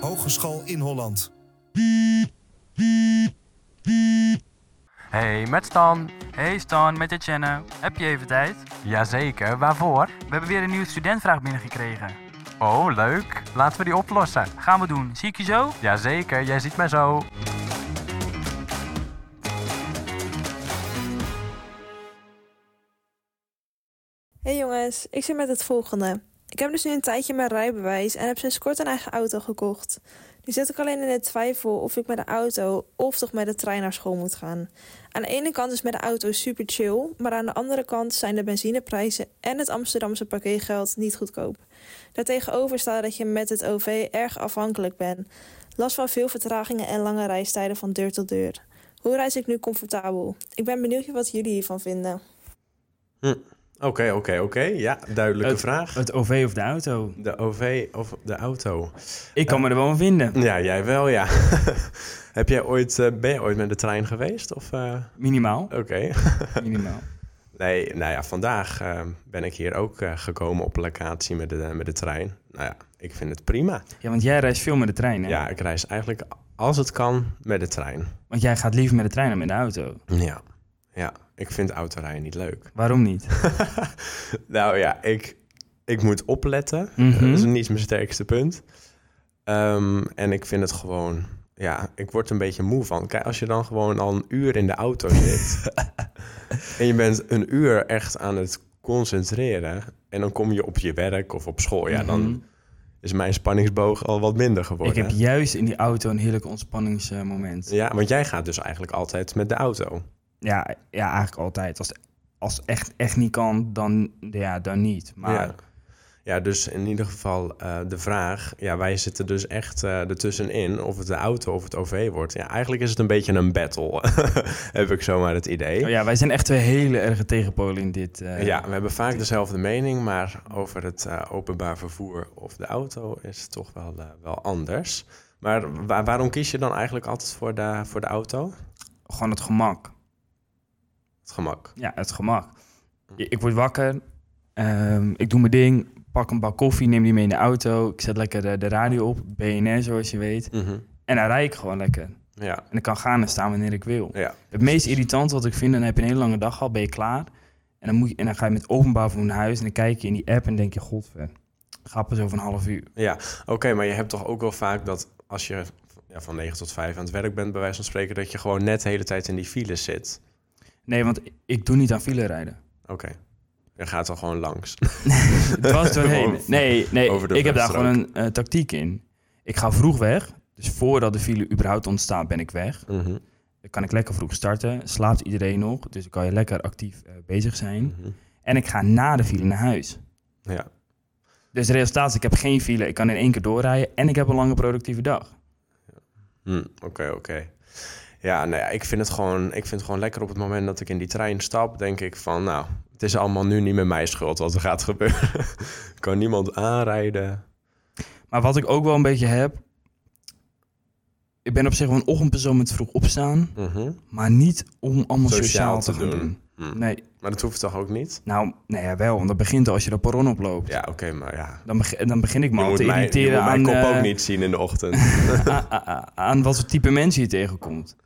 Hogeschool in Holland. Hey, met Stan. Hey Stan, met Etienne. Heb je even tijd? Jazeker, waarvoor? We hebben weer een nieuwe studentvraag binnengekregen. Oh, leuk. Laten we die oplossen. Gaan we doen. Zie ik je zo? Jazeker, jij ziet mij zo. Hey jongens, ik zit met het volgende. Ik heb dus nu een tijdje mijn rijbewijs en heb sinds kort een eigen auto gekocht. Nu zit ik alleen in de twijfel of ik met de auto of toch met de trein naar school moet gaan. Aan de ene kant is met de auto super chill, maar aan de andere kant zijn de benzineprijzen en het Amsterdamse parkeergeld niet goedkoop. Daartegenover staat dat je met het OV erg afhankelijk bent. Last van veel vertragingen en lange reistijden van deur tot deur. Hoe reis ik nu comfortabel? Ik ben benieuwd wat jullie hiervan vinden. Hm. Oké, oké, oké. Ja, duidelijke Het- vraag. Het OV of de auto? De OV of de auto? Ik kan me er wel aan vinden. Ja, jij wel, ja. Heb jij ooit, eh, ben je ooit met de trein geweest? Of, eh, Minimaal. Oké. Minimaal. nee, nou ja, vandaag eh, ben ik hier ook eh, gekomen op locatie met de, met de trein. Nou ja, ik vind het prima. Ja, want jij reist veel met de trein, hè? Ja, ik reis eigenlijk als het kan met de trein. Want jij gaat liever met de trein dan met de auto. Ja, ja. Ik vind autorijden niet leuk. Waarom niet? nou ja, ik, ik moet opletten. Mhm. Dat is niet mijn sterkste punt. Ehm, en ik vind het gewoon... Ja, ik word een beetje moe van. Kijk, als je dan gewoon al een uur in de auto zit... en je bent een uur echt aan het concentreren... en dan kom je op je werk of op school... ja, Mhm. dan is mijn spanningsboog al wat minder geworden. Ik heb juist in die auto een heerlijk ontspanningsmoment. Ja, want jij gaat dus eigenlijk altijd met de auto. Ja, ja eigenlijk altijd. Als, als echt, echt niet kan, dan, ja, dan niet. Maar Ja. ja, dus in ieder geval eh, de vraag... Ja, wij zitten dus echt eh ertussenin of het de auto of het OV wordt. Ja, eigenlijk is het een beetje een battle, heb ik zomaar het idee. Oh ja, wij zijn echt twee hele erge tegenpolen in dit. eh, Ja, we hebben vaak dezelfde mening, maar over het openbaar vervoer of de auto is het toch wel, wel anders. Maar wa- waarom kies je dan eigenlijk altijd voor de, voor de auto? Gewoon het gemak. Het gemak. Ja, het gemak. Ik word wakker, ehm, ik doe mijn ding, pak een bak koffie, neem die mee in de auto. Ik zet lekker de, de radio op, BNR zoals je weet. Mhm. En dan rijd ik gewoon lekker. Ja, En ik kan gaan en staan wanneer ik wil. ja. Het meest irritant wat ik vind, dan heb je een hele lange dag al, ben je klaar. En dan, moet je, en dan ga je met openbaar vervoer naar huis en dan kijk je in die app en denk je, godver, ga pas over een half uur. ja. oké, maar je hebt toch ook wel vaak dat als je ja, van 9 tot 5 aan het werk bent, bij wijze van spreken, dat je gewoon net de hele tijd in die files zit. Nee, want ik doe niet aan file rijden. Oké. Je gaat er gewoon langs. Dwars doorheen. Gewoon Nee, nee de ik heb daar gewoon een eh, tactiek in. Ik ga vroeg weg. Dus voordat de file überhaupt ontstaat, ben ik weg. Mhm, Dan kan ik lekker vroeg starten. Slaapt iedereen nog. Dus dan kan je lekker actief eh, bezig zijn. mhm. En ik ga na de file naar huis. Ja. Dus het resultaat is, ik heb geen file. Ik kan in één keer doorrijden. En ik heb een lange productieve dag. Hm, Oké, oké. Ja, nou ja, ik vind, het gewoon, ik vind het gewoon lekker op het moment dat ik in die trein stap, denk ik van, nou, het is allemaal nu niet meer mijn schuld wat er gaat gebeuren. Ik kan niemand aanrijden. Maar wat ik ook wel een beetje heb... Ik ben op zich wel een ochtendpersoon met vroeg opstaan. Mhm. Maar niet om allemaal Sociaal sociaal, te te gaan doen. doen. Hm. Nee, Maar dat hoeft toch ook niet? nou, nee, ja, wel. Want dat begint al als je de perron oploopt. Ja, oké, maar ja. Dan, begin, dan begin ik me al te mij, je irriteren moet mijn aan, kop eh, ook niet zien in de ochtend. aan, aan- aan wat voor type mensen je tegenkomt.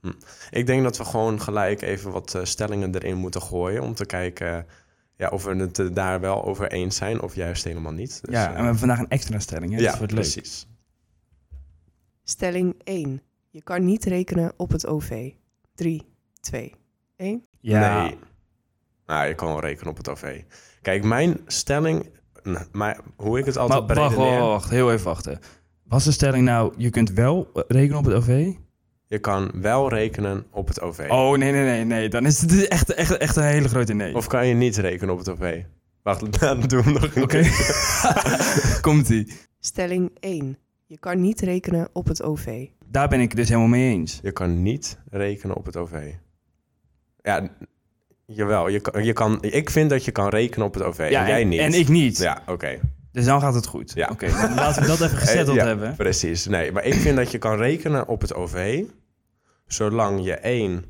Hm. Ik denk dat we gewoon gelijk even wat eh, stellingen erin moeten gooien om te kijken ja, of we het er daar wel over eens zijn of juist helemaal niet. Dus, ja, eh, en we hebben vandaag een extra stelling. Hè? ja, dat wordt leuk. precies. Stelling 1. Je kan niet rekenen op het OV. 3, 2, 1. Ja, Nee. Nou, je kan wel rekenen op het OV. Kijk, mijn stelling, maar hoe ik het altijd maar wacht, wacht, heel even wachten. Was de stelling nou, je kunt wel eh, rekenen op het OV? Je kan wel rekenen op het OV. Oh, nee, nee, nee, nee. Dan is het echt, echt, echt een hele grote nee. Of kan je niet rekenen op het OV? Wacht, dan doen we nog een Oké. keer. Komt-ie. Stelling 1. Je kan niet rekenen op het OV. Daar ben ik het dus helemaal mee eens. Je kan niet rekenen op het OV. Ja, jawel. Je kan, je kan, ik vind dat je kan rekenen op het OV. en jij en, niet. En ik niet. Ja, oké. Dus dan gaat het goed. Ja. Oké, laten we dat even gezetteld Eh, ja, hebben. Precies. Nee, maar ik vind dat je kan rekenen op het OV... zolang je één,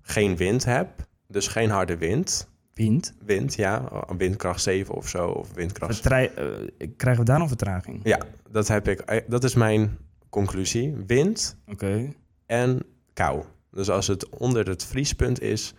geen wind hebt... dus geen harde wind... Wind. Wind, ja. Windkracht 7 of zo. Of windkracht... Vertrij- eh, krijgen we daar nog vertraging? Ja, dat, heb ik, eh, dat is mijn conclusie. Wind Oké. en kou. Dus als het onder het vriespunt is,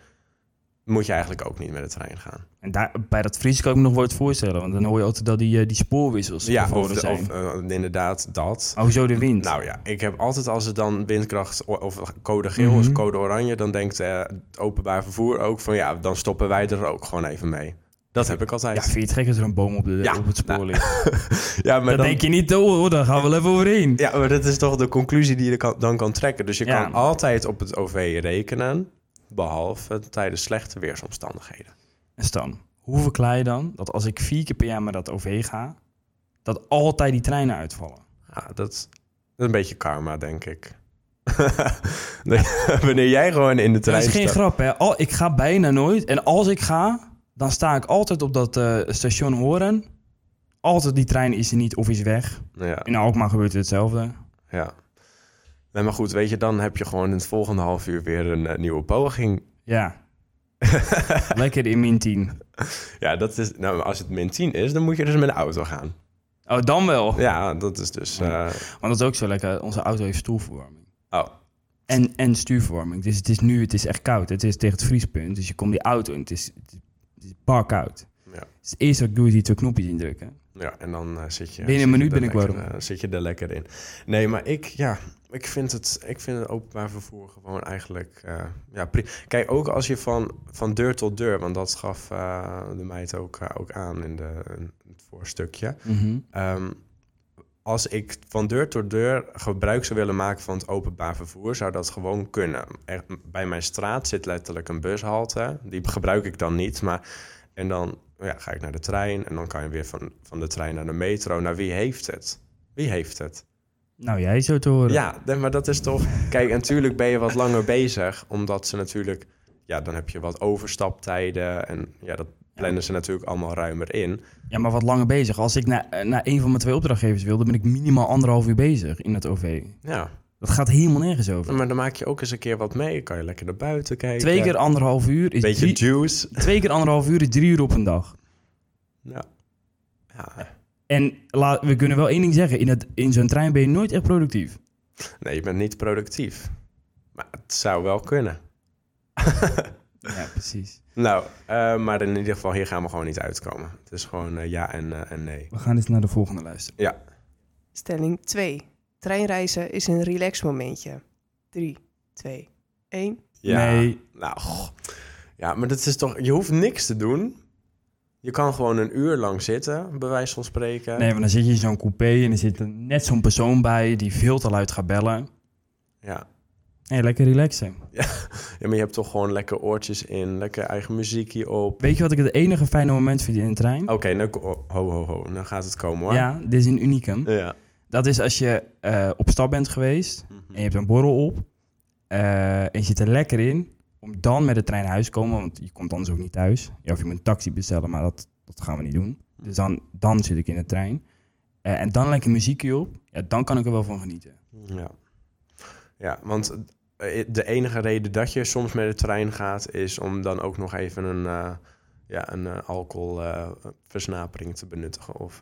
moet je eigenlijk ook niet met de trein gaan. En daar, bij dat vries kan ik me nog wat voorstellen. Want dan hoor je altijd dat die, eh, die spoorwissels Ja, of, de- zijn. of eh, inderdaad dat. oh, zo de wind. Nou ja, ik heb altijd als het dan windkracht of code geel is, Mhm. code oranje, dan denkt het openbaar vervoer ook van ja, dan stoppen wij er ook gewoon even mee. Dat heb ik ja, altijd. vind je het gek als er een boom op, de, Ja, op het spoor nou, ligt? Ja, maar dan, dan, denk je niet, oh, oh, daar gaan we wel even overheen. ja, maar dat is toch de conclusie die je kan, dan kan trekken. Dus je Ja. kan altijd op het OV rekenen, behalve tijdens slechte weersomstandigheden. En Stan, hoe verklaar je dan dat als ik vier keer per jaar met dat OV ga, dat altijd die treinen uitvallen? Ja, dat, dat is een beetje karma, denk ik. Nee, Wanneer jij gewoon in de Dat trein is geen grap, hè? Al, ik ga bijna nooit. En als ik ga, dan sta ik altijd op dat eh, station Horen. Altijd die trein is er niet of is weg. Ja, In Alkmaar gebeurt hetzelfde. ja. Nee, maar goed, weet je, dan heb je gewoon in het volgende half uur weer een eh, nieuwe poging. Ja. Lekker in min 10. Ja, dat is, nou, als het min 10 is, dan moet je dus met de auto gaan. Oh, dan wel. Ja, dat is dus... eh, Want dat is ook zo lekker. Onze auto heeft stoelverwarming. oh, En, en stuurverwarming. Dus het is nu, het is echt koud. Het is tegen het vriespunt. Dus je komt die auto in. Het is, het is, bar koud. Ja. Dus het eerste wat ik doe is die twee knopjes indrukken. ja, en dan eh, zit je... Binnen een minuut ben ik warm. zit je er lekker in. Nee, maar ik, ja, ik vind het, ik vind het openbaar vervoer gewoon eigenlijk... eh, ja, Kijk, ook als je van, van deur tot deur, want dat gaf eh, de meid ook, eh, ook aan in, de, in het voorstukje. Mhm. Ehm, als ik van deur tot deur gebruik zou willen maken van het openbaar vervoer, zou dat gewoon kunnen. Er, bij mijn straat zit letterlijk een bushalte. Die gebruik ik dan niet. Maar, en dan ja, ga ik naar de trein en dan kan je weer van, van de trein naar de metro. Nou, wie heeft het? Wie heeft het? Nou, jij zo te horen. Ja, maar dat is toch... Kijk, natuurlijk ben je wat langer bezig, omdat ze natuurlijk... Ja, dan heb je wat overstaptijden en ja, dat plannen ze natuurlijk allemaal ruimer in. Ja, maar wat langer bezig. Als ik naar, naar een van mijn twee opdrachtgevers wil, dan ben ik minimaal anderhalf uur bezig in het OV. Ja, Dat gaat helemaal nergens over. maar dan maak je ook eens een keer wat mee. Kan je lekker naar buiten kijken. Twee keer anderhalf uur is Beetje drie, juice. twee keer anderhalf uur is drie uur op een dag. Ja. ja. En we kunnen wel één ding zeggen. In, het, in zo'n trein ben je nooit echt productief. Nee, je bent niet productief. Maar het zou wel kunnen. Ja, precies. Nou, eh, maar in ieder geval, hier gaan we gewoon niet uitkomen. Het is gewoon eh, ja en, eh, en nee. We gaan eens naar de volgende luisteren. Ja. Stelling 2. Treinreizen is een relaxmomentje. 3, 2, 1. ja. Nee. Nou, goh. ja, maar dat is toch... Je hoeft niks te doen. Je kan gewoon een uur lang zitten, bij wijze van spreken. Nee, want dan zit je in zo'n coupé en er zit er net zo'n persoon bij die veel te luid gaat bellen. Ja. Hé, lekker relaxen. ja, maar je hebt toch gewoon lekker oortjes in, lekker eigen muziekje op. Weet je wat ik het enige fijne moment vind in een trein? Oké, nou, ho, ho, ho. Nou gaat het komen, hoor. Ja, dit is een unicum. Ja. Dat is als je eh, op stap bent geweest Mhm. en je hebt een borrel op eh, en je zit er lekker in om dan met de trein naar huis te komen, want je komt anders ook niet thuis. Ja, of je moet een taxi bestellen, maar dat, dat gaan we niet doen. Dus dan, dan zit ik in de trein. Eh, en dan lekker muziekje op. Ja, dan kan ik er wel van genieten. Ja, ja want eh, de enige reden dat je soms met de trein gaat... is om dan ook nog even een, eh ja, een alcoholversnapering te benuttigen. Of,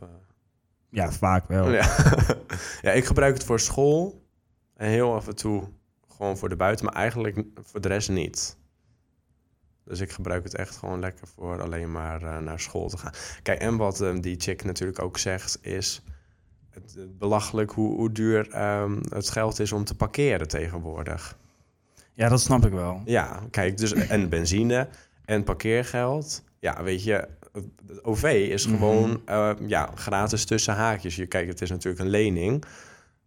Ja, vaak wel. ja. ja, ik gebruik het voor school en heel af en toe gewoon voor de buiten... maar eigenlijk voor de rest niet. Dus ik gebruik het echt gewoon lekker voor alleen maar eh, naar school te gaan. Kijk, en wat eh, die chick natuurlijk ook zegt is... Het, het belachelijk hoe, hoe duur ehm, het geld is om te parkeren tegenwoordig. Ja, dat snap ik wel. Ja, kijk, dus en benzine en parkeergeld. Ja, weet je, het OV is Mhm. gewoon eh, ja, gratis tussen haakjes. Je, kijk, het is natuurlijk een lening.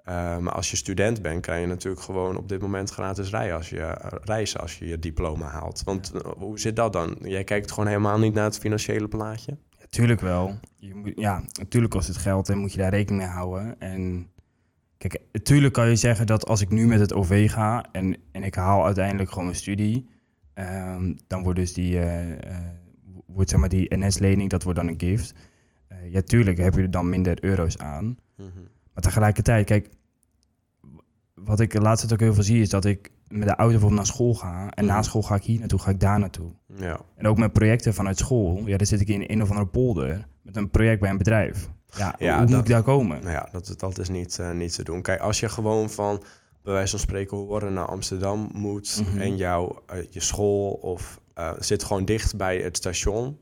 Eh, maar als je student bent, kan je natuurlijk gewoon op dit moment gratis rijden als je, eh, reizen als je je diploma haalt. Want eh, hoe zit dat dan? Jij kijkt gewoon helemaal niet naar het financiële plaatje? Ja, tuurlijk wel. Je moet, ja, natuurlijk kost het geld en moet je daar rekening mee houden. En kijk, natuurlijk kan je zeggen dat als ik nu met het OV ga en, en ik haal uiteindelijk gewoon mijn studie, ehm, dan wordt dus die, wordt zeg maar die NS-lening, dat wordt dan een gift. Ja, tuurlijk heb je er dan minder euro's aan. Maar tegelijkertijd, kijk, wat ik de laatste tijd ook heel veel zie, is dat ik met de auto bijvoorbeeld naar school ga. En na Mhm. school ga ik hier naartoe, ga ik daar naartoe. Ja. En ook met projecten vanuit school. Ja, dan zit ik in een of andere polder met een project bij een bedrijf. Ja, Ja, hoe dat- moet ik daar komen? Nou ja, dat, dat is niet, eh, niet te doen. Kijk, als je gewoon van, bij wijze van spreken, horen naar Amsterdam moet... Mhm. en jouw, eh, je school of eh, zit gewoon dicht bij het station...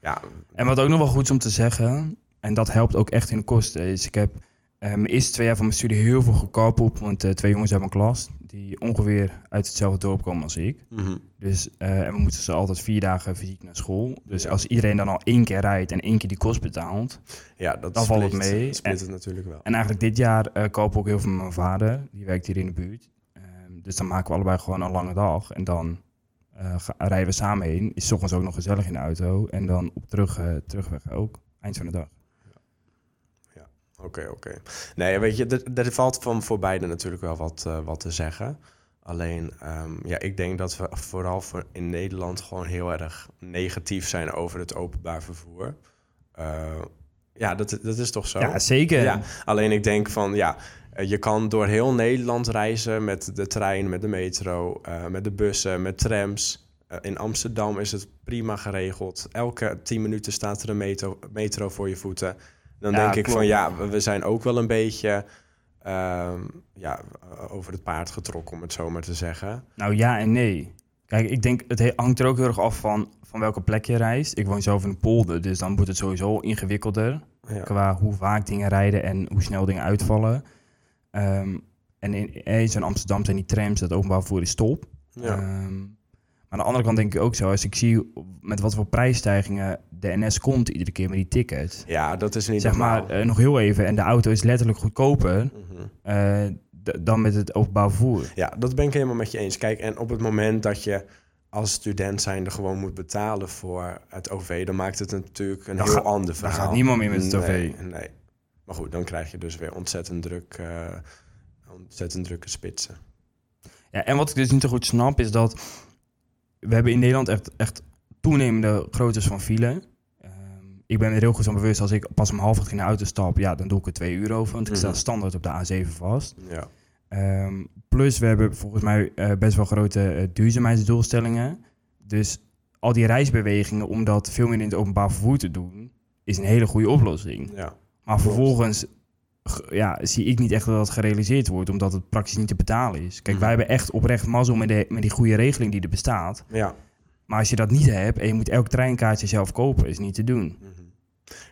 Ja, En wat ook nog wel goed is om te zeggen, en dat helpt ook echt in de kosten, is ik heb mijn eerste twee jaar van mijn studie heel veel gecarpooled, want eh, twee jongens uit mijn klas, die ongeveer uit hetzelfde dorp komen als ik. mhm. Dus eh, en we moeten ze altijd vier dagen fysiek naar school. Dus Ja. als iedereen dan al één keer rijdt en één keer die kost betaalt. ja dat Dan valt het mee. En- het natuurlijk wel. En eigenlijk dit jaar eh koop ook heel veel met mijn vader, die werkt hier in de buurt. Ehm, dus dan maken we allebei gewoon een lange dag. En dan rijden we samen heen. Is ochtends ook nog gezellig in de auto. En dan op terug, terugweg ook. Eind van de dag. Oké, oké. Nee, weet je, er, er valt van voor beide natuurlijk wel wat, eh, wat te zeggen. Alleen, ehm, ja, ik denk dat we vooral voor in Nederland gewoon heel erg negatief zijn over het openbaar vervoer. Eh, ja, dat, dat is toch zo? Ja, zeker. Ja, alleen ik denk van, ja, eh, je kan door heel Nederland reizen met de trein, met de metro, met de bussen, met trams. In Amsterdam is het prima geregeld. Elke tien minuten staat er een metro, metro voor je voeten. Dan Ja, denk ik klopt. van, ja, we- we zijn ook wel een beetje ehm, ja, over het paard getrokken, om het zo maar te zeggen. Nou ja en nee. Kijk, ik denk het he- hangt er ook heel erg af van, van welke plek je reist. Ik woon zelf in een polder, dus dan wordt het sowieso ingewikkelder. Ja. Qua hoe vaak dingen rijden en hoe snel dingen uitvallen. Ehm, en in, eens in Amsterdam zijn die trams, dat openbaar vervoer is top. Ja. Ehm, maar aan de andere kant denk ik ook zo, als ik zie met wat voor prijsstijgingen de NS komt iedere keer met die tickets. ja, dat is niet Zeg maar, eh, nog heel even, en de auto is letterlijk goedkoper Mhm. eh, dan met het openbaar vervoer. Ja, dat ben ik helemaal met je eens. Kijk, en op het moment dat je als student zijnde gewoon moet betalen voor het OV, dan maakt het natuurlijk een Dan heel gaat- ander dan verhaal. gaat niemand meer met het OV. Nee, nee. Maar goed, dan krijg je dus weer ontzettend druk, eh, ontzettend drukke spitsen. Ja, en wat ik dus niet zo goed snap is dat we hebben in Nederland echt, echt toenemende groottes van file. Ehm, ik ben er heel goed van bewust als ik pas om half acht in de auto stap, ja, dan doe ik er twee uur over, want ik sta Mhm. standaard op de A7 vast. Ja. Ehm, plus we hebben volgens mij eh, best wel grote eh, duurzaamheidsdoelstellingen. Dus al die reisbewegingen om dat veel meer in het openbaar vervoer te doen, is een hele goede oplossing. ja. Maar vervolgens ja, zie ik niet echt dat dat gerealiseerd wordt, omdat het praktisch niet te betalen is. Kijk, Mhm. wij hebben echt oprecht mazzel met, de, met die goede regeling die er bestaat. Ja. Maar als je dat niet hebt en je moet elk treinkaartje zelf kopen, is niet te doen. Mhm.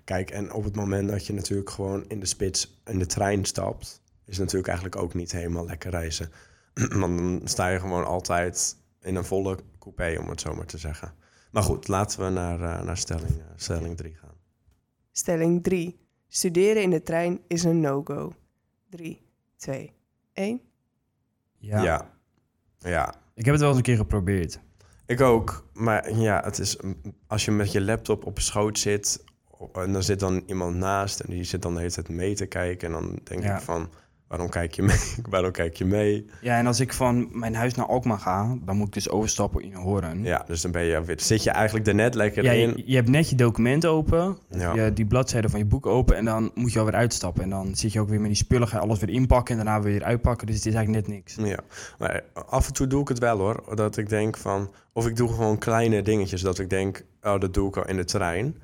Kijk, en op het moment dat je natuurlijk gewoon in de spits in de trein stapt, is het natuurlijk eigenlijk ook niet helemaal lekker reizen. Want dan sta je gewoon altijd in een volle coupé, om het zo maar te zeggen. Maar goed, laten we naar, eh, naar stelling, eh, stelling 3 gaan. Stelling 3. Studeren in de trein is een no-go. 3, 2, 1. Ja. ja. Ja, Ik heb het wel eens een keer geprobeerd. Ik ook. Maar ja, het is als je met je laptop op schoot zit en dan zit dan iemand naast en die zit dan de hele tijd mee te kijken en dan denk Ja. ik van, waarom kijk je mee? waarom kijk je mee? Ja, en als ik van mijn huis naar Alkmaar ga, dan moet ik dus overstappen in Hoorn. Ja, dus dan ben je weer, zit je eigenlijk er net lekker Ja, in. je, je hebt net je document open, Ja. je, die bladzijde van je boek open en dan moet je alweer uitstappen. En dan zit je ook weer met die spullen, ga je alles weer inpakken en daarna weer uitpakken. Dus het is eigenlijk net niks. Ja, maar af en toe doe ik het wel hoor. Dat ik denk van, of ik doe gewoon kleine dingetjes. Dat ik denk, oh, dat doe ik al in de trein.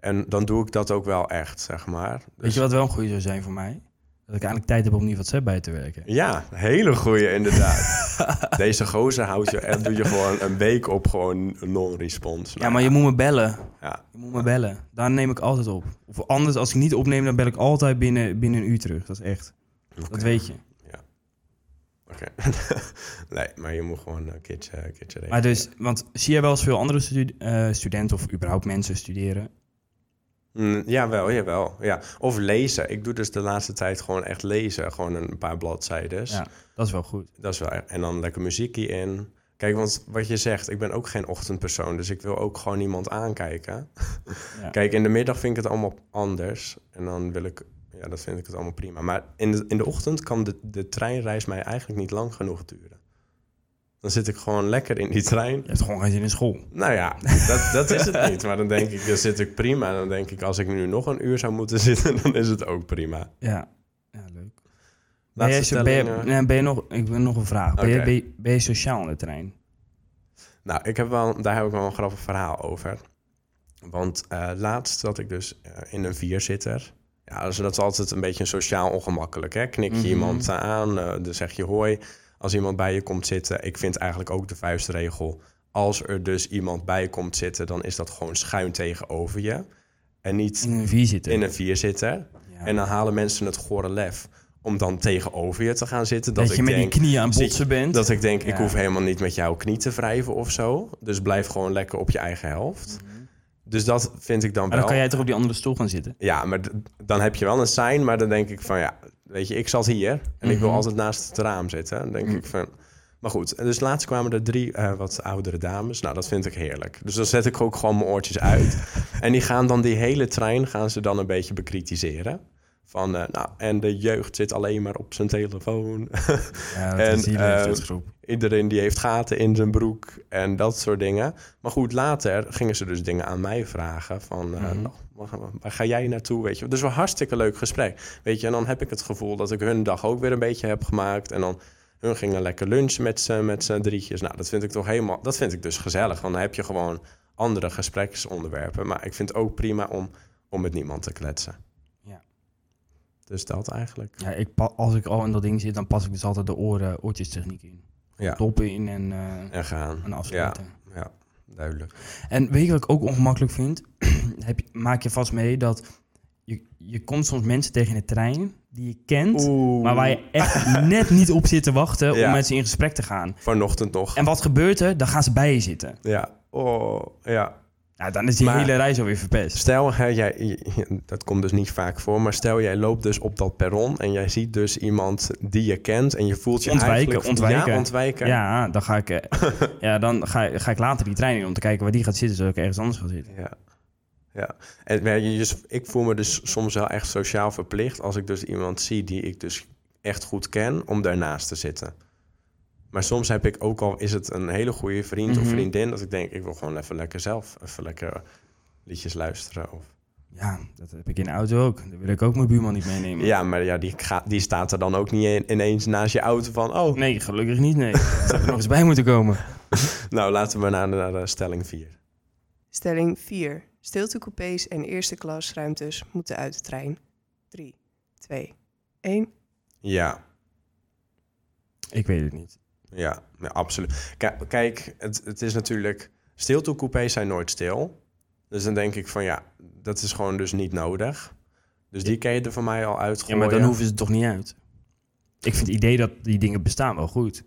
En dan doe ik dat ook wel echt, zeg maar. Weet Dus- je wat wel een goede zou zijn voor mij? Dat ik eigenlijk tijd heb om niet WhatsApp bij te werken. Ja, hele goeie inderdaad. Deze gozer houdt je en doe je gewoon een week op gewoon non-response. Ja, maar je moet me bellen. Ja, Je moet me bellen. Daar neem ik altijd op. Of anders, als ik niet opneem, dan bel ik altijd binnen, binnen een uur terug. Dat is echt. Dat weet je. Oké. nee, maar je moet gewoon een keertje, een keertje. Maar dus, want zie jij wel eens veel andere eh, studenten of überhaupt mensen studeren? Mm, jawel, jawel. Ja. Of lezen. Ik doe dus de laatste tijd gewoon echt lezen. Gewoon een paar bladzijden. Ja, dat is wel goed. Dat is wel erg. En dan lekker muziekje in. Kijk, want wat je zegt, ik ben ook geen ochtendpersoon. Dus ik wil ook gewoon niemand aankijken. Ja. Kijk, in de middag vind ik het allemaal anders. En dan wil ik, ja, dat vind ik het allemaal prima. Maar in de, in de ochtend kan de, de treinreis mij eigenlijk niet lang genoeg duren. Dan zit ik gewoon lekker in die trein. Je hebt gewoon geen zin in school. Nou ja, dat, dat is het niet. Maar dan denk ik, dan zit ik prima. Dan denk ik, als ik nu nog een uur zou moeten zitten, dan is het ook prima. Ja, ja leuk. Ben je, ben, je, stelling, nee, ben je nog, ik wil nog een vraag. Ben, je, ben, je, ben je sociaal in de trein? Nou, ik heb wel, daar heb ik wel een grappig verhaal over. Want eh, laatst zat ik dus eh, in een vierzitter. Ja, dus dat is altijd een beetje sociaal ongemakkelijk. Hè? Knik je Mhm. iemand aan, eh, dan zeg je hoi. Als iemand bij je komt zitten, ik vind eigenlijk ook de vuistregel... als er dus iemand bij komt zitten, dan is dat gewoon schuin tegenover je. En niet In een vier zitten. in een vierzitter. Ja. En dan halen mensen het gore lef om dan tegenover je te gaan zitten. dat, Dat, je ik met denk, die knieën aan botsen bent. dat ik denk, ik hoef helemaal niet met jouw knie te wrijven of zo. Dus blijf gewoon lekker op je eigen helft. Dus dat vind ik dan Mhm. maar wel. dan kan jij toch op die andere stoel gaan zitten? Ja, maar dan heb je wel een sign, maar dan denk ik van ja, weet je, ik zat hier en ik wil Mhm. altijd naast het raam zitten. Dan denk Mhm. ik van. Maar goed, en dus laatst kwamen er drie eh, wat oudere dames. Nou, dat vind ik heerlijk. Dus dan zet ik ook gewoon mijn oortjes uit. en die gaan dan die hele trein gaan ze dan een beetje bekritiseren. Van, eh, nou, en de jeugd zit alleen maar op zijn telefoon. Ja, dat En, is die ehm. Iedereen die heeft gaten in zijn broek en dat soort dingen. Maar goed, later gingen ze dus dingen aan mij vragen. Van, eh, Mhm. nou, waar, ga- jij naartoe? Weet je? Dus wel een hartstikke leuk gesprek. Weet je, en dan heb ik het gevoel dat ik hun dag ook weer een beetje heb gemaakt. En dan hun gingen lekker lunchen met z'n, met z'n drietjes. Nou, dat vind ik toch helemaal, dat vind ik dus gezellig. Want dan heb je gewoon andere gespreksonderwerpen. Maar ik vind het ook prima om, om met niemand te kletsen. Ja. Dus dat eigenlijk. Ja, ik, als ik al in dat ding zit, dan pas ik dus altijd de oren, oortjestechniek in. Ja, Toppen in en, eh en gaan. en afsluiten. Ja, duidelijk. En weet je wat ik ook ongemakkelijk vind? Heb je, maak je vast mee dat je, je komt soms mensen tegen in de trein die je kent, Oeh. maar waar je echt net niet op zit te wachten Ja. om met ze in gesprek te gaan. Vanochtend nog. En wat gebeurt er? Dan gaan ze bij je zitten. Ja, oh, ja. Nou, dan is die Maar- hele reis alweer verpest. Stel, hè, jij, dat komt dus niet vaak voor, maar stel jij loopt dus op dat perron en jij ziet dus iemand die je kent en je voelt je Ontwijken, ontwijken. Ja, ontwijken. Ja, dan ga ik, eh, ja, dan ga, ga ik later die trein in om te kijken waar die gaat zitten, zodat ik ergens anders ga zitten. Ja. ja. En dus, ik voel me dus soms wel echt sociaal verplicht als ik dus iemand zie die ik dus echt goed ken, om daarnaast te zitten. Maar soms heb ik ook al, is het een hele goede vriend of Mhm. vriendin, dat ik denk, ik wil gewoon even lekker zelf, even lekker liedjes luisteren. Of... Ja, dat heb ik in de auto ook. Dan wil ik ook mijn buurman niet meenemen. Ja, maar ja, die, ga- die staat er dan ook niet in- ineens naast je auto van... oh, Nee, gelukkig niet, nee. Dat zou er nog eens bij moeten komen. nou laten we naar, naar de stelling 4. Stelling 4. Stiltecoupés en eerste klas ruimtes moeten uit de trein. 3, 2, 1. Ja, Ik weet het niet. Ja, ja, absoluut. Kijk, het, het is natuurlijk... Stiltoecoupés zijn nooit stil. Dus dan denk ik van ja, dat is gewoon dus niet nodig. Dus die kan je er van mij al Ja, uitgooien. maar dan hoeven ze het toch niet uit. Ik vind het idee dat die dingen bestaan wel goed.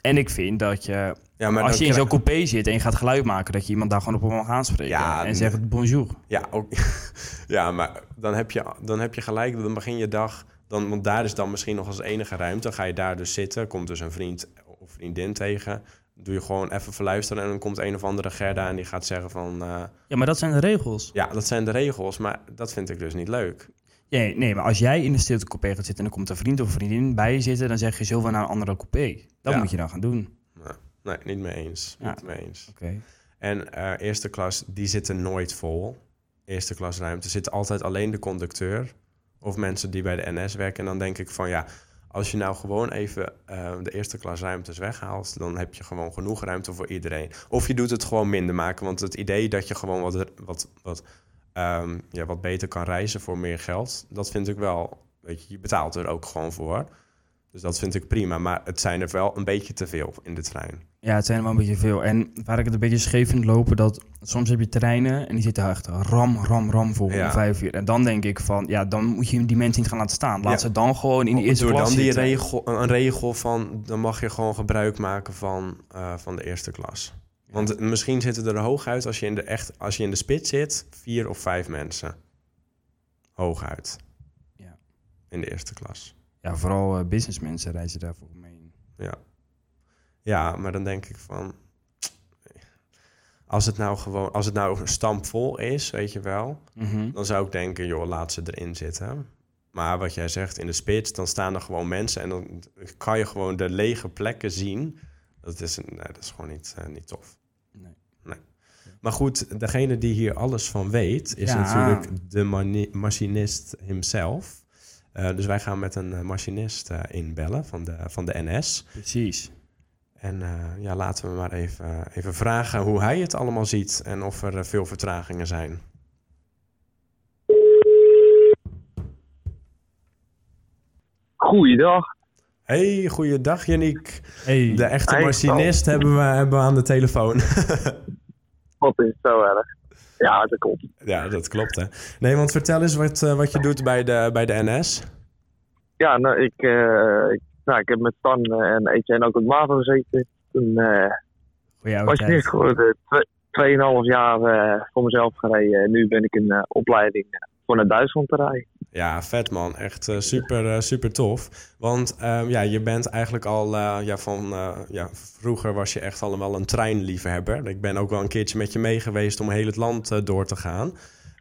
En ik vind dat je, ja, maar als je in zo'n coupé zit en je gaat geluid maken, dat je iemand daar gewoon op mag aanspreken. Ja, en zegt bonjour. Ja, ook, ja, maar dan heb, je, dan heb je gelijk, dan begin je dag... Dan, want daar is dan misschien nog als enige ruimte. Dan ga je daar dus zitten, komt dus een vriend of vriendin tegen... Doe je gewoon even verluisteren en dan komt een of andere Gerda... en die gaat zeggen van... eh, Ja, maar dat zijn de regels. ja, dat zijn de regels, maar dat vind ik dus niet leuk. Nee, nee, maar als jij in de stiltecoupé gaat zitten en er komt een vriend of vriendin bij je zitten, dan zeg je we naar een andere coupé. Dat Ja. moet je dan gaan doen. Nee, niet mee eens. Ja. Niet mee eens. Oké. En eh, eerste klas, die zitten nooit vol. Eerste klas ruimte zit altijd alleen de conducteur of mensen die bij de NS werken. En dan denk ik van ja, als je nou gewoon even eh, de eerste klas ruimtes weghaalt, dan heb je gewoon genoeg ruimte voor iedereen. Of je doet het gewoon minder maken, want het idee dat je gewoon wat, wat, wat, ehm, ja, wat beter kan reizen voor meer geld, dat vind ik wel, weet je, je betaalt er ook gewoon voor. Dus dat vind ik prima, maar het zijn er wel een beetje te veel in de trein. Ja, het zijn er wel een beetje veel. En waar ik het een beetje scheef vind lopen, dat soms heb je treinen en die zitten echt ram, ram, ram vol Ja. om vijf uur. En dan denk ik van, ja, dan moet je die mensen niet gaan laten staan. Laat Ja. ze dan gewoon in die eerste Doe klas dan die regel, een regel van, dan mag je gewoon gebruik maken van, eh, van de eerste klas. Want misschien zitten er hooguit, als je, in de echt, als je in de spits zit, vier of vijf mensen. Hooguit. Ja. In de eerste klas. Ja, vooral eh, businessmensen reizen daarvoor mee. Ja. Ja, maar dan denk ik van... Als het nou gewoon, als het nou stampvol is, weet je wel... Mhm. dan zou ik denken, joh, laat ze erin zitten. Maar wat jij zegt, in de spits, dan staan er gewoon mensen... en dan kan je gewoon de lege plekken zien. Dat is, nee, dat is gewoon niet, eh, niet tof. Nee. Maar goed, degene die hier alles van weet... is Ja. natuurlijk de machinist himself. Eh, dus wij gaan met een eh, machinist eh, inbellen van de, van de NS. Precies. En eh, ja, laten we maar even, even vragen hoe hij het allemaal ziet en of er veel vertragingen zijn. Goeiedag. Hey, goeiedag Yannick. Hey, De echte Hey, machinist hebben we, hebben we aan de telefoon. Wat is zo erg? Ja, dat klopt. ja, dat klopt hè. Nee, want vertel eens wat, eh, wat je doet bij de, bij de NS. Ja, nou, ik, eh, ik, nou, ik heb met Stan en Etienne ook op MAVO gezeten. Toen eh oude was ik tijd. niet geworden. Twee- Tweeënhalf jaar eh, voor mezelf gereden. En nu ben ik een eh, opleiding voor naar Duitsland te rijden. Ja, vet man. Echt eh, super, eh, super tof. Want ehm, ja, je bent eigenlijk al eh, ja, van... ja, vroeger was je echt al wel een treinliefhebber. Ik ben ook wel een keertje met je mee geweest om heel het land door te gaan.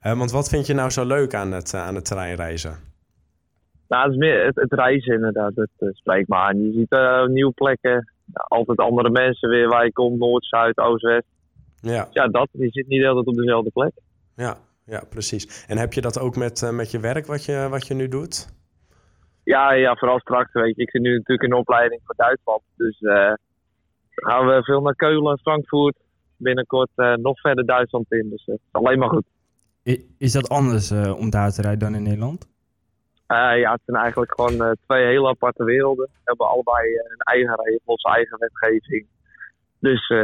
Want wat vind je nou zo leuk aan het, aan het treinreizen? Nou, het is meer het, het reizen inderdaad. Het spreekt me aan. Je ziet nieuwe plekken. altijd andere mensen weer waar je komt. Noord, Zuid, Oost, West. Ja, Ja, dat. Je zit niet altijd op dezelfde plek. ja, ja, precies. En heb je dat ook met, eh, met je werk wat je, wat je nu doet? Ja, ja, vooral straks, weet je. Ik zit nu natuurlijk in de opleiding voor Duitsland. Dus eh, dan gaan we veel naar Keulen, Frankfurt. Binnenkort eh, nog verder Duitsland in. Dus alleen maar goed. Is dat anders eh, om daar te rijden dan in Nederland? Eh, ja, het zijn eigenlijk gewoon eh, twee hele aparte werelden. We hebben allebei een eigen regels, eigen wetgeving. Dus eh,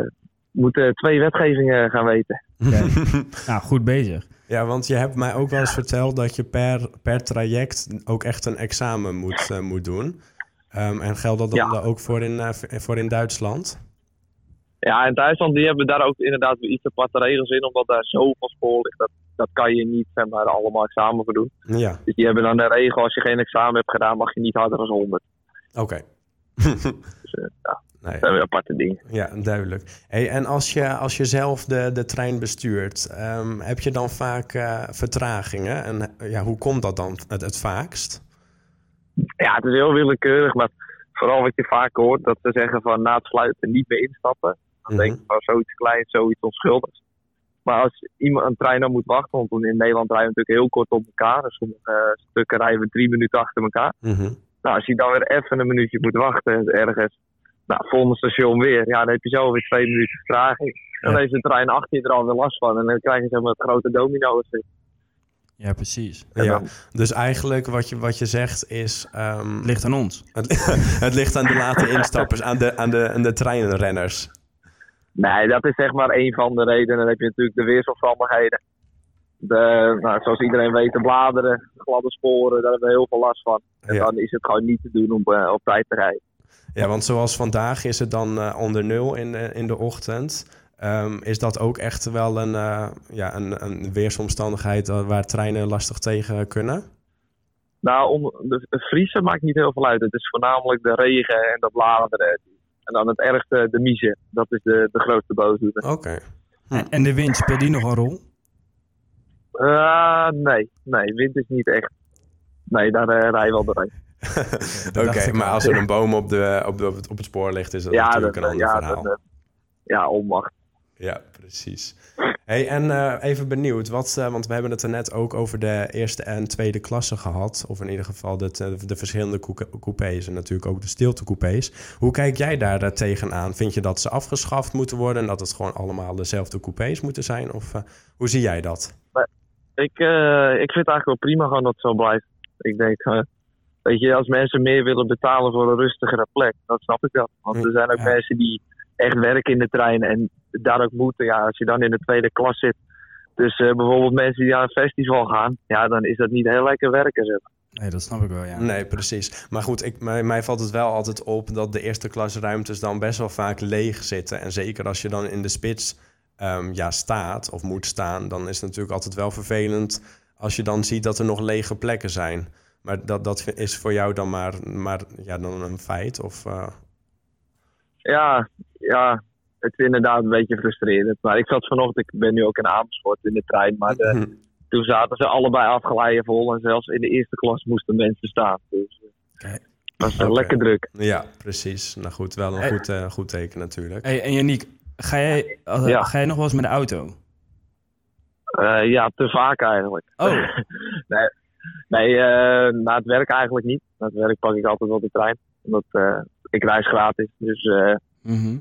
moeten twee wetgevingen gaan weten. Nou, goed bezig. Ja, want je hebt mij ook wel eens verteld dat je per, per traject ook echt een examen moet, eh, moet doen. Ehm, en geldt dat dan Ja. ook voor in, eh, voor in Duitsland? Ja, in Duitsland die hebben daar ook inderdaad weer iets aparte regels in. Omdat daar zoveel spoor ligt. Dat, dat kan je niet zeg maar, allemaal examen voor doen. Ja, Dus die hebben dan de regel, als je geen examen hebt gedaan, mag je niet harder dan 100. oké. Dus eh, ja, Nee, dat zijn weer aparte dingen. ja, duidelijk. Hey, en als je, als je zelf de, de trein bestuurt, ehm, heb je dan vaak eh, vertragingen? En eh, ja, hoe komt dat dan het, het vaakst? Ja, het is heel willekeurig, maar vooral wat je vaak hoort, dat ze zeggen van na het sluiten niet meer instappen. Dan Mhm. denk je van zoiets kleins, zoiets onschuldigs. Maar als iemand een trein dan moet wachten, want in Nederland rijden we natuurlijk heel kort op elkaar. Dus sommige eh, stukken rijden we drie minuten achter elkaar. Mhm. Nou, als je dan weer even een minuutje moet wachten ergens, nou, volgende station weer, ja, dan heb je zo weer twee minuten vertraging. Dan Ja. heeft de trein achter je er alweer last van en dan krijg je zeg maar het grote domino effect. Ja, precies. Ja, dus eigenlijk wat je, wat je zegt is... ehm, Het ligt aan ons. het, het ligt aan de late instappers, aan de, aan de, aan de treinrenners. Nee, dat is zeg maar een van de redenen. Dan heb je natuurlijk de weersomstandigheden. De, nou, zoals iedereen weet, de bladeren, de gladde sporen, daar hebben we heel veel last van. En Ja. dan is het gewoon niet te doen om eh, op tijd te rijden. Ja, want zoals vandaag is het dan eh, onder nul in de, in de ochtend. Ehm, is dat ook echt wel een, eh, ja, een, een weersomstandigheid eh, waar treinen lastig tegen kunnen? Nou, om, de, het vriezen maakt niet heel veel uit. Het is voornamelijk de regen en de bladeren. En dan het ergste, de miezen. Dat is de, de grootste boosdoener. Oké. En- En de wind, speelt die nog een rol? Eh, nee, nee, wind is niet echt. Nee, daar eh, rij je wel doorheen. Oké, maar al. als er een boom op, de, op, de, op het spoor ligt, is dat ja, natuurlijk dat, een ander ja, verhaal. dat, ja, onmacht. Ja, precies. Hey, en eh, even benieuwd, wat, eh, want we hebben het er net ook over de eerste en tweede klasse gehad. Of in ieder geval de, de, de verschillende coupés en natuurlijk ook de stiltecoupés. Hoe kijk jij daar tegenaan? Vind je dat ze afgeschaft moeten worden en dat het gewoon allemaal dezelfde coupés moeten zijn? Of eh, hoe zie jij dat? Ik, eh, ik vind het eigenlijk wel prima gewoon dat het zo blijft. Ik denk, eh, weet je, als mensen meer willen betalen voor een rustigere plek, dan snap ik dat. Want er zijn ook Ja. mensen die echt werken in de trein en daar ook moeten. Ja, als je dan in de tweede klas zit, dus eh, bijvoorbeeld mensen die naar een festival gaan, ja, dan is dat niet heel lekker werken. Zeg. Nee, dat snap ik wel, ja. Nee, precies. Maar goed, ik, mij, mij valt het wel altijd op dat de eerste klas ruimtes dan best wel vaak leeg zitten. En zeker als je dan in de spits ehm, ja, staat of moet staan, dan is het natuurlijk altijd wel vervelend als je dan ziet dat er nog lege plekken zijn. Maar dat, dat is voor jou dan maar, maar ja, dan een feit? Of, eh, Ja, ja, het is inderdaad een beetje frustrerend. Maar ik zat vanochtend, ik ben nu ook in Amersfoort in de trein, maar de, hm, toen zaten ze allebei afgeleiden vol en zelfs in de eerste klas moesten mensen staan. Dus was eh, Oké. lekker druk. ja, precies. Nou goed, wel een Hey. goed, eh, goed teken natuurlijk. Hey, en Janiek, ga jij, Ja. ga jij nog wel eens met de auto? Eh, ja, te vaak eigenlijk. Oh, nee, Nee, eh na het werk eigenlijk niet. Na het werk pak ik altijd wel de trein. Omdat eh, ik reis gratis. Dus Mhm.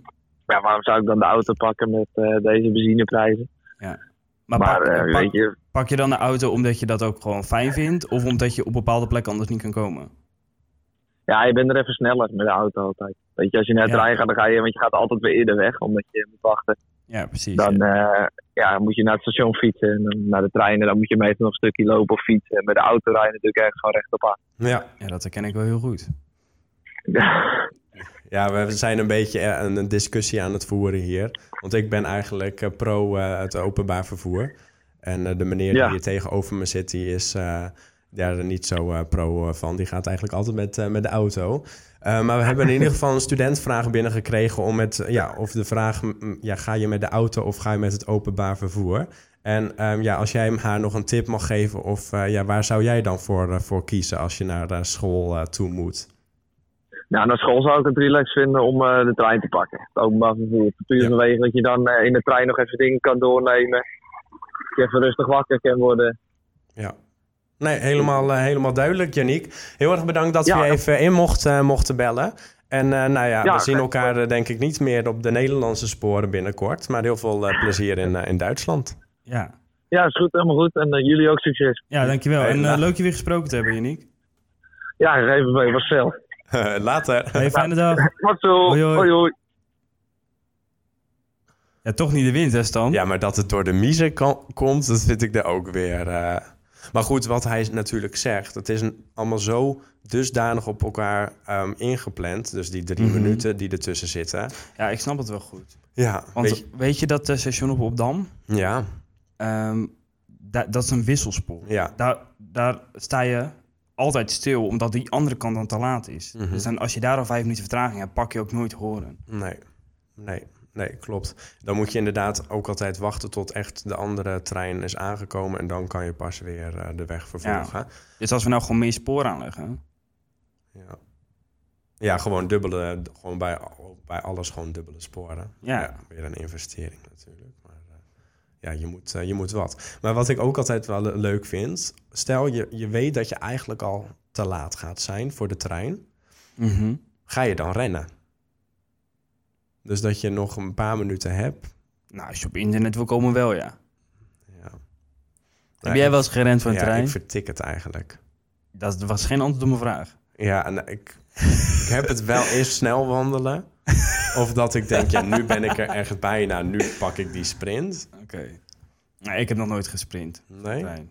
ja, waarom zou ik dan de auto pakken met deze benzineprijzen? Maar, Maar, pak, je, pak je dan de auto omdat je dat ook gewoon fijn vindt? Of omdat je op bepaalde plekken anders niet kan komen? ja, je bent er even sneller met de auto altijd. Weet je, als je naar de Ja. trein gaat, dan ga je, want je gaat altijd weer eerder weg, omdat je moet wachten. Ja, precies. Dan eh, ja, moet je naar het station fietsen en dan naar de trein en dan moet je meestal nog een stukje lopen of fietsen. En met de auto rijden natuurlijk echt gewoon rechtop aan. Ja. Ja, dat herken ik wel heel goed. Ja, we zijn een beetje eh, een, discussie aan het voeren hier. Want ik ben eigenlijk eh, pro eh, het openbaar vervoer. En eh, de meneer die hier tegenover me zit, die is eh, ja, er niet zo eh, pro eh, van. Die gaat eigenlijk altijd met, eh, met de auto. Maar we hebben in ieder geval een studentvraag binnengekregen om met, ja, of de vraag, mm, ja, ga je met de auto of ga je met het openbaar vervoer? En ehm, ja, als jij haar nog een tip mag geven, of ja, waar zou jij dan voor, voor kiezen als je naar school toe moet? Nou, naar school zou ik het relax vinden om de trein te pakken. Het openbaar vervoer. Puur Ja. vanwege dat je dan in de trein nog even dingen kan doornemen. Dat je even rustig wakker kan worden. Ja. Nee, helemaal, eh, helemaal duidelijk, Janiek. Heel erg bedankt dat Ja. we even in mochten, mochten bellen. En eh, nou ja, Ja, we zien elkaar eh, denk ik niet meer op de Nederlandse sporen binnenkort. Maar heel veel eh, plezier in, eh, in Duitsland. Ja, Ja, is goed, helemaal goed. En eh, jullie ook succes. ja dankjewel. En eh, nou. leuk je weer gesproken te hebben, Janiek. Ja, even was veel. Later. Hey, fijne dag. Zo. Hoi, hoi. hoi. hoi. Ja, toch niet de wind, hè, Stan? Ja, maar dat het door de miezen kan- komt, dat vind ik er ook weer... eh. Maar goed, wat hij natuurlijk zegt, het is een, allemaal zo dusdanig op elkaar ehm, ingepland. Dus die drie Mhm. minuten die ertussen zitten. Ja, ik snap het wel goed. Ja, Want weet weet je- je, dat eh, station op Opdam? ja, Ehm, da- dat is een wisselspoor. ja. Daar, daar sta je altijd stil, omdat die andere kant dan te laat is. Mhm. Dus dan, als je daar al vijf minuten vertraging hebt, pak je ook nooit horen. Nee, nee, nee, klopt. Dan moet je inderdaad ook altijd wachten tot echt de andere trein is aangekomen. En dan kan je pas weer eh, de weg vervolgen. Dus als we nou gewoon meer spoor aanleggen... Ja, ja. gewoon dubbele, gewoon bij, bij alles gewoon dubbele sporen. Ja. weer een investering natuurlijk. Maar eh, ja, je moet, eh, je moet wat. Maar wat ik ook altijd wel le- leuk vind, stel je, je weet dat je eigenlijk al te laat gaat zijn voor de trein. Mhm. Ga je dan rennen? Dus dat je nog een paar minuten hebt. Nou, als je op internet wil komen, wel ja. Ja. Heb jij wel eens gerend voor een ja, trein? ik vertik het eigenlijk. Dat was geen antwoord op mijn vraag. Ja, en ik, ik heb het wel eerst snel wandelen. Of dat ik denk, ja, nu ben ik er echt bijna. Nu pak ik die sprint. Oké. Nee, ik heb nog nooit gesprint. Nee? Trein.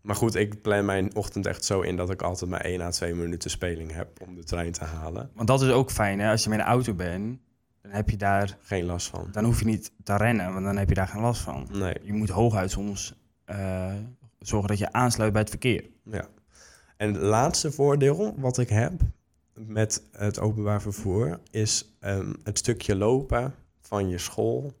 Maar goed, ik plan mijn ochtend echt zo in dat ik altijd maar 1 à 2 minuten speling heb om de trein te halen. Want dat is ook fijn, hè? Als je met een auto bent, dan heb je daar... Geen last van. Dan hoef je niet te rennen, want dan heb je daar geen last van. Nee, Je moet hooguit soms eh, zorgen dat je aansluit bij het verkeer. ja. En het laatste voordeel wat ik heb met het openbaar vervoer is ehm, het stukje lopen van je school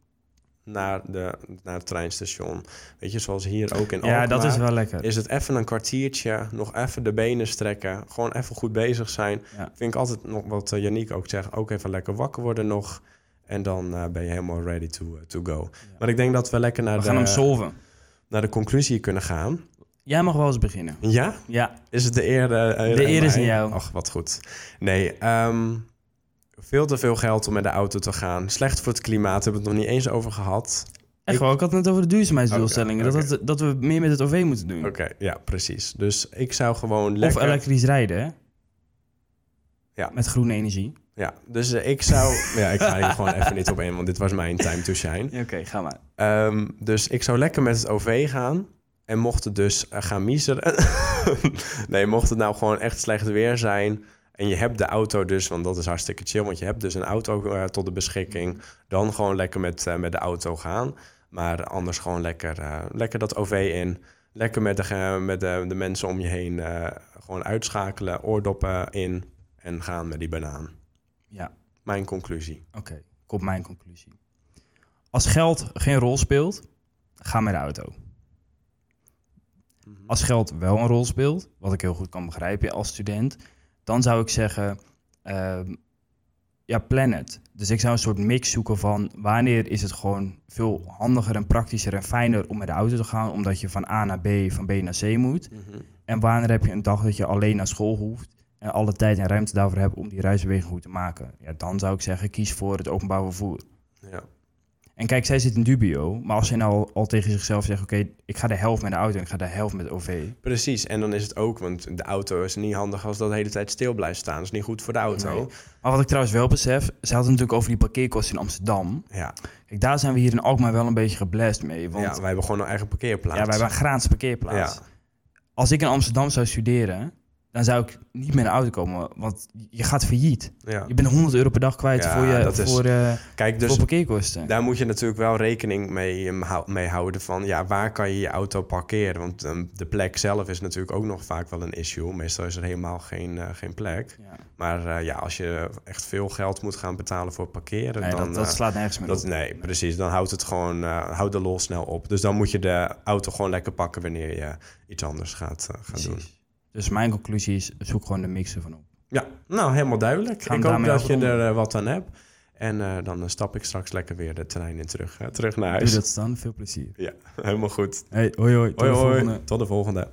naar, de, naar het treinstation. Weet je, zoals hier ook in Ja, dat is Alkmaar. wel lekker. Is het even een kwartiertje, nog even de benen strekken, gewoon even goed bezig zijn. Ja. Vind ik altijd nog wat uh, Yannick ook zegt, ook even lekker wakker worden nog. En dan uh, ben je helemaal ready to, uh, to go. Maar ik denk dat we lekker naar, We de, gaan hem solven. naar de conclusie kunnen gaan. Jij mag wel eens beginnen. Ja? Ja, Is het de eer? de eer is aan jou. Ach, wat goed. Nee, um, veel te veel geld om met de auto te gaan. Slecht voor het klimaat, hebben we het nog niet eens over gehad. Echt wel, ik had het net over de duurzaamheidsdoelstellingen. Oké. dat, het- dat we meer met het OV moeten doen. Oké, okay, ja, precies. Dus ik zou gewoon Of lekker... elektrisch rijden, hè? Ja. Met groene energie. Ja, dus uh, ik zou... ja, ik ga hier gewoon even niet op in, want dit was mijn time to shine. Oké, ga maar. Um, dus ik zou lekker met het OV gaan. En mocht het dus uh, gaan miseren... nee, mocht het nou gewoon echt slecht weer zijn... en je hebt de auto dus, want dat is hartstikke chill... want je hebt dus een auto uh, tot de beschikking... dan gewoon lekker met, uh, met de auto gaan. Maar anders gewoon lekker, uh, lekker dat OV in... Lekker met de, met de, de mensen om je heen gewoon uitschakelen, oordoppen in en gaan met die banaan. Ja. Mijn conclusie. Oké, okay, komt mijn conclusie. Als geld geen rol speelt, ga met de auto. -hmm. Als geld wel een rol speelt, wat ik heel goed kan begrijpen als student, dan zou ik zeggen, uh, ja, plan het. Dus ik zou een soort mix zoeken van wanneer is het gewoon veel handiger en praktischer en fijner om met de auto te gaan, omdat je van A naar B, van B naar C moet. Mm -hmm. En wanneer heb je een dag dat je alleen naar school hoeft en alle tijd en ruimte daarvoor hebt om die reisbeweging goed te maken? Ja, dan zou ik zeggen, kies voor het openbaar vervoer. Ja. En kijk, zij zit in dubio, maar als zij nou al tegen zichzelf zegt, oké, ik ga de helft met de auto en ik ga de helft met OV. Precies, en dan is het ook, want de auto is niet handig als dat de hele tijd stil blijft staan. Dat is niet goed voor de auto. Nee. Maar wat ik trouwens wel besef, ze hadden het natuurlijk over die parkeerkosten in Amsterdam. Ja. Kijk, daar zijn we hier in Alkmaar wel een beetje geblest mee. Want ja, wij hebben gewoon een eigen parkeerplaats. Ja, wij hebben een gratis parkeerplaats. Ja. Als ik in Amsterdam zou studeren, dan zou ik niet met een auto komen, want je gaat failliet. Ja. Je bent 100 euro per dag kwijt Ja, voor, je, dat is- voor, eh, Kijk, dus voor parkeerkosten. daar moet je natuurlijk wel rekening mee, hou- mee houden van, ja, waar kan je je auto parkeren? Want um, de plek zelf is natuurlijk ook nog vaak wel een issue. Meestal is er helemaal geen, eh, geen plek. Ja. Maar eh, ja, als je echt veel geld moet gaan betalen voor parkeren, Nee, dan... dat, dat eh, slaat nergens meer dat, op. nee, precies. Dan houdt het gewoon, eh houdt de lol snel op. Dus dan moet je de auto gewoon lekker pakken wanneer je iets anders gaat, eh, gaan doen. Dus mijn conclusie is, zoek gewoon de mix ervan op. Ja, nou helemaal duidelijk. Gaan ik hoop dat je er eh, wat aan hebt. En eh, dan eh, stap ik straks lekker weer de trein in terug, terug naar Doe huis. dat dan, veel plezier. Ja, helemaal goed. Hey, hoi hoi, tot Hoi de hoi, volgende. tot de volgende.